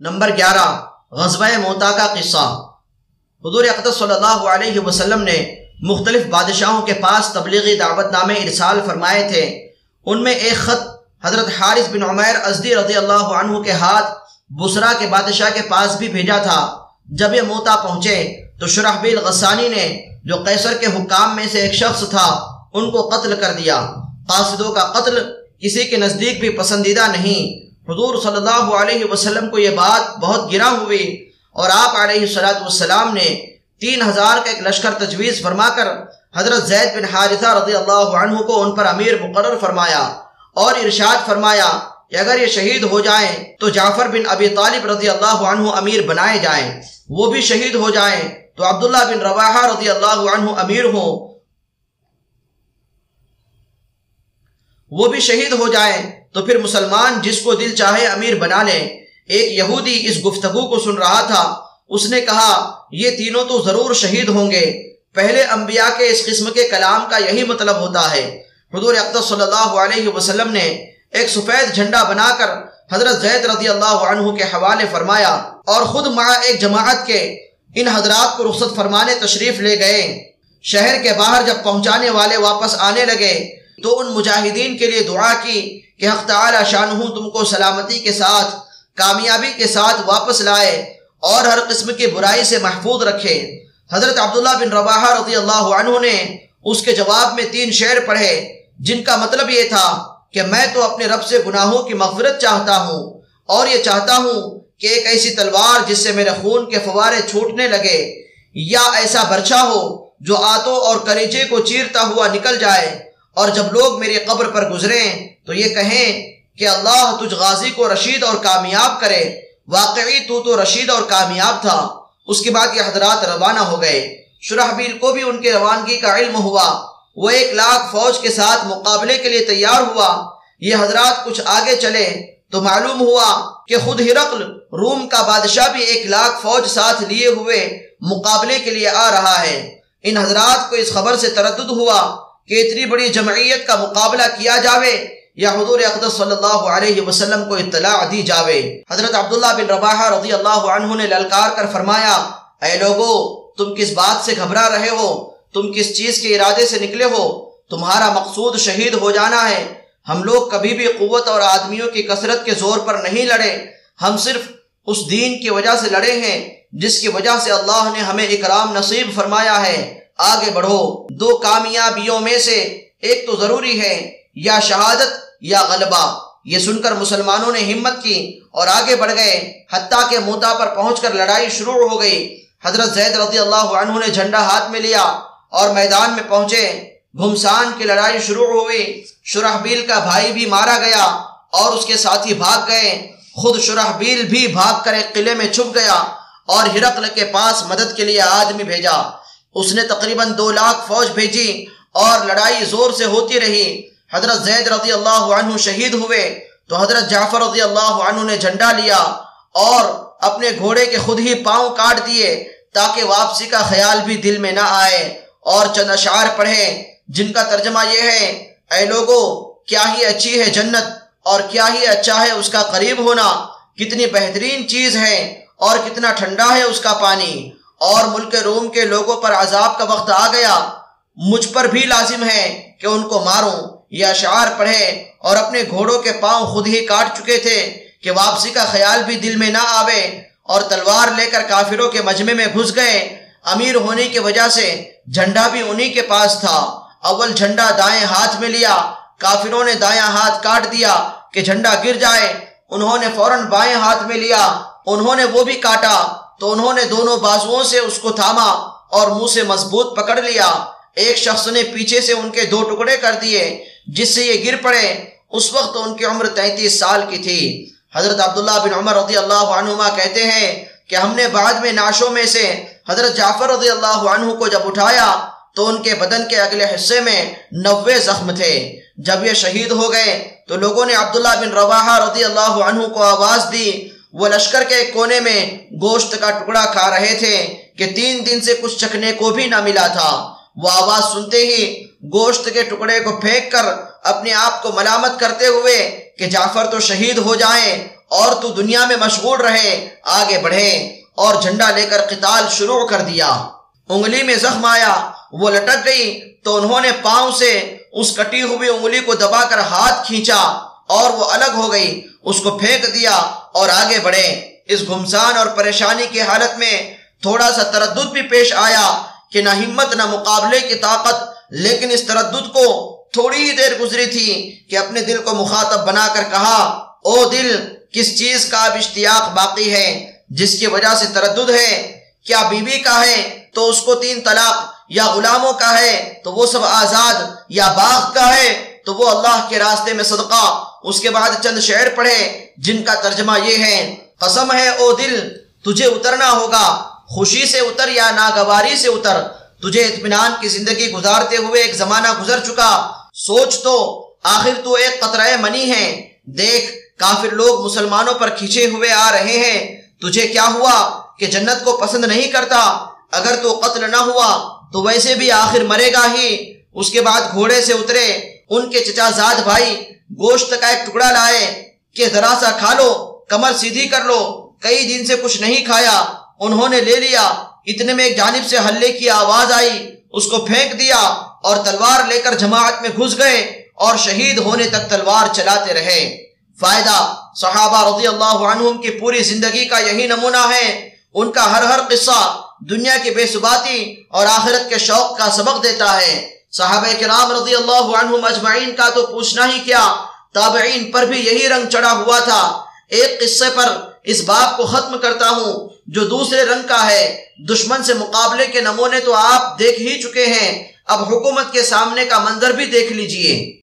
Number گیارہ، غزوہ موتا کا قصہ۔ حضور اقدس صلی اللہ علیہ وسلم نے مختلف بادشاہوں کے پاس تبلیغی دعوت نامے ارسال فرمائے تھے۔ ان میں ایک خط حضرت حارث بن عمیر ازدی رضی اللہ عنہ کے ہاتھ بسرا کے بادشاہ کے پاس بھی بھیجا تھا۔ جب یہ موتا پہنچے تو شرحبیل غسانی نے جو قیصر کے حکام میں سے ایک شخص تھا، ان کو قتل کر دیا۔ قاصدوں کا قتل کسی کے نزدیک بھی پسندیدہ نہیں۔ حضور صلی اللہ علیہ وسلم کو یہ بات بہت گرا ہوئی اور آپ علیہ صلاۃ والسلام نے تین ہزار کا ایک لشکر تجویز فرما کر حضرت زید بن حارثہ رضی اللہ عنہ کو ان پر امیر مقرر فرمایا اور ارشاد فرمایا کہ اگر یہ شہید ہو جائیں تو جعفر بن ابی طالب رضی اللہ عنہ امیر بنائے جائیں وہ بھی شہید ہو جائیں تو عبداللہ بن رواحہ رضی اللہ عنہ امیر ہوں وہ بھی شہید ہو جائیں تو پھر مسلمان جس کو دل چاہے امیر بنا لیں۔ ایک یہودی اس گفتگو کو سن رہا تھا۔ اس نے کہا، یہ تینوں تو ضرور شہید ہوں گے۔ پہلے انبیاء کے اس قسم کے کلام کا یہی مطلب ہوتا ہے۔ حضور اقدس صلی اللہ علیہ وسلم نے ایک سفید جھنڈا بنا کر حضرت زید رضی اللہ عنہ کے حوالے فرمایا اور خود مع ایک جماعت کے ان حضرات کو رخصت فرمانے تشریف لے گئے۔ شہر کے باہر جب پہنچانے والے واپس آنے لگے تو ان مجاہدین کے لیے دعا کی کہ حق تعالی شانہ تم کو سلامتی کے ساتھ، کامیابی کے ساتھ واپس لائے اور ہر قسم کی برائی سے محفوظ رکھے۔ حضرت عبداللہ بن رواحہ رضی اللہ عنہ نے اس کے جواب میں تین شعر پڑھے، جن کا مطلب یہ تھا کہ میں تو اپنے رب سے گناہوں کی مغفرت چاہتا ہوں اور یہ چاہتا ہوں کہ ایک ایسی تلوار جس سے میرے خون کے فوارے چھوٹنے لگے، یا ایسا برچا ہو جو آتوں اور کلیجے کو چیرتا ہوا نکل جائے۔ اور جب لوگ میری قبر پر گزریں تو یہ کہیں کہ اللہ تجھ غازی کو رشید اور کامیاب کرے۔ واقعی تو تو رشید اور کامیاب تھا۔ اس کے بعد یہ حضرات روانہ ہو گئے۔ شرحبیل کو بھی ان کے روانگی کا علم ہوا۔ وہ ایک لاکھ فوج کے ساتھ مقابلے کے لیے تیار ہوا۔ یہ حضرات کچھ آگے چلے تو معلوم ہوا کہ خود ہرقل روم کا بادشاہ بھی ایک لاکھ فوج ساتھ لیے ہوئے مقابلے کے لیے آ رہا ہے۔ ان حضرات کو اس خبر سے تردد ہوا کہ اتنی بڑی جمعیت کا مقابلہ کیا جاوے یا حضور اقدس صلی اللہ علیہ وسلم کو اطلاع دی جاوے۔ حضرت عبداللہ بن رباحہ رضی اللہ عنہ نے للکار کر فرمایا، اے لوگو، تم کس بات سے گھبرا رہے ہو؟ تم کس چیز کے ارادے سے نکلے ہو؟ تمہارا مقصود شہید ہو جانا ہے۔ ہم لوگ کبھی بھی قوت اور آدمیوں کی کثرت کے زور پر نہیں لڑے۔ ہم صرف اس دین کی وجہ سے لڑے ہیں، جس کی وجہ سے اللہ نے ہمیں اکرام نصیب فرمایا ہے۔ آگے بڑھو۔ دو کامیابیوں میں سے ایک تو ضروری ہے یا شہادت یا غلبہ۔ یہ سن کر مسلمانوں نے ہمت کی اور آگے بڑھ گئے۔ حتیٰ کہ موتا پر پہنچ کر لڑائی شروع ہو گئی۔ حضرت زید رضی اللہ عنہ نے جھنڈا ہاتھ میں لیا اور میدان میں پہنچے۔ گھمسان کی لڑائی شروع ہوئی۔ شرحبیل کا بھائی بھی مارا گیا اور اس کے ساتھی بھاگ گئے۔ خود شرحبیل بھی بھاگ کر ایک قلعے میں چھپ گیا اور ہرقل کے پاس مدد کے لیے آدمی بھیجا۔ اس نے تقریباً دو لاکھ فوج بھیجی اور لڑائی زور سے ہوتی رہی۔ حضرت زید رضی اللہ عنہ شہید ہوئے۔ تو حضرت جعفر رضی اللہ عنہ نے جھنڈا لیا اور اپنے گھوڑے کے خود ہی پاؤں کاٹ دیے تاکہ واپسی کا خیال بھی دل میں نہ آئے اور چند اشعار پڑھے جن کا ترجمہ یہ ہے، اے لوگو، کیا ہی اچھی ہے جنت اور کیا ہی اچھا ہے اس کا قریب ہونا۔ کتنی بہترین چیز ہے اور کتنا ٹھنڈا ہے اس کا پانی۔ اور ملک روم کے لوگوں پر عذاب کا وقت آ گیا۔ مجھ پر بھی لازم ہے کہ ان کو ماروں یا شعار پڑھے اور اپنے گھوڑوں کے پاؤں خود ہی کاٹ چکے تھے کہ واپسی کا خیال بھی دل میں نہ آوے اور تلوار لے کر کافروں کے مجمع میں گھس گئے۔ امیر ہونے کی وجہ سے جھنڈا بھی انہی کے پاس تھا۔ اول جھنڈا دائیں ہاتھ میں لیا۔ کافروں نے دائیں ہاتھ کاٹ دیا کہ جھنڈا گر جائے۔ انہوں نے فوراً بائیں ہاتھ میں لیا۔ انہوں نے وہ بھی کاٹا۔ تو انہوں نے دونوں بازوؤں سے اس کو تھاما اور منہ سے مضبوط پکڑ لیا۔ ایک شخص نے پیچھے سے ان کے دو ٹکڑے کر دیے، جس سے یہ گر پڑے۔ اس وقت ان کی عمر تینتیس سال کی تھی۔ حضرت عبداللہ بن عمر رضی اللہ عنہما کہتے ہیں کہ ہم نے بعد میں ناشوں میں سے حضرت جعفر رضی اللہ عنہ کو جب اٹھایا تو ان کے بدن کے اگلے حصے میں نوے زخم تھے۔ جب یہ شہید ہو گئے تو لوگوں نے عبداللہ بن رواحہ رضی اللہ عنہ کو آواز دی وہ لشکر کے ایک کونے میں گوشت کا ٹکڑا کھا رہے تھے کہ تین دن سے کچھ چکنے کو بھی نہ ملا تھا۔ وہ آواز سنتے ہی گوشت کے ٹکڑے کو پھینک کر اپنے آپ کو ملامت کرتے ہوئے کہ جعفر تو شہید ہو جائیں اور تو دنیا میں مشغول رہے، آگے بڑھے اور جھنڈا لے کر قتال شروع کر دیا۔ انگلی میں زخم آیا، وہ لٹک گئی تو انہوں نے پاؤں سے اس کٹی ہوئی انگلی کو دبا کر ہاتھ کھینچا۔ اور وہ الگ ہو گئی، اس کو پھینک دیا اور آگے بڑھے۔ اس گھمسان اور پریشانی کی حالت میں تھوڑا سا تردد بھی پیش آیا کہ نہ ہمت نہ مقابلے کی طاقت، لیکن اس تردد کو تھوڑی ہی دیر گزری تھی کہ اپنے دل کو مخاطب بنا کر کہا، او دل، کس چیز کا اب اشتیاق باقی ہے، جس کی وجہ سے تردد ہے؟ کیا بیوی بی کا ہے تو اس کو تین طلاق، یا غلاموں کا ہے تو وہ سب آزاد، یا باغ کا ہے تو وہ اللہ کے راستے میں صدقہ، اس کے بعد چند شعر پڑھے جن کا ترجمہ یہ ہے، قسم ہے او دل، تجھے اترنا ہوگا، خوشی سے اتر یا ناگواری سے اتر، تجھے اطمینان کی زندگی گزارتے ہوئے ایک زمانہ گزر چکا۔ سوچ تو، آخر تو ایک قطرہ منی ہے۔ دیکھ، کافر لوگ مسلمانوں پر کھینچے ہوئے آ رہے ہیں۔ تجھے کیا ہوا کہ جنت کو پسند نہیں کرتا؟ اگر تو قتل نہ ہوا تو ویسے بھی آخر مرے گا ہی۔ اس کے بعد گھوڑے سے اترے۔ ان کے چچا زاد بھائی گوشت کا ایک ٹکڑا لائے کہ ذرا سا کھا لو، کمر سیدھی کر لو۔ کئی دن سے کچھ نہیں کھایا، انہوں نے لے لیا۔ اتنے میں ایک جانب سے ہلے کی آواز آئی، اس کو پھینک دیا اور تلوار لے کر جماعت میں گھس گئے اور شہید ہونے تک تلوار چلاتے رہے۔ فائدہ، صحابہ رضی اللہ عنہم کی پوری زندگی کا یہی نمونہ ہے۔ ان کا ہر ہر قصہ دنیا کی بے ثباتی اور آخرت کے شوق کا سبق دیتا ہے۔ صحابہ کرام رضی اللہ عنہم اجمعین کا تو پوچھنا ہی کیا، تابعین پر بھی یہی رنگ چڑھا ہوا تھا۔ ایک قصے پر اس باب کو ختم کرتا ہوں، جو دوسرے رنگ کا ہے۔ دشمن سے مقابلے کے نمونے تو آپ دیکھ ہی چکے ہیں۔ اب حکومت کے سامنے کا منظر بھی دیکھ لیجیے۔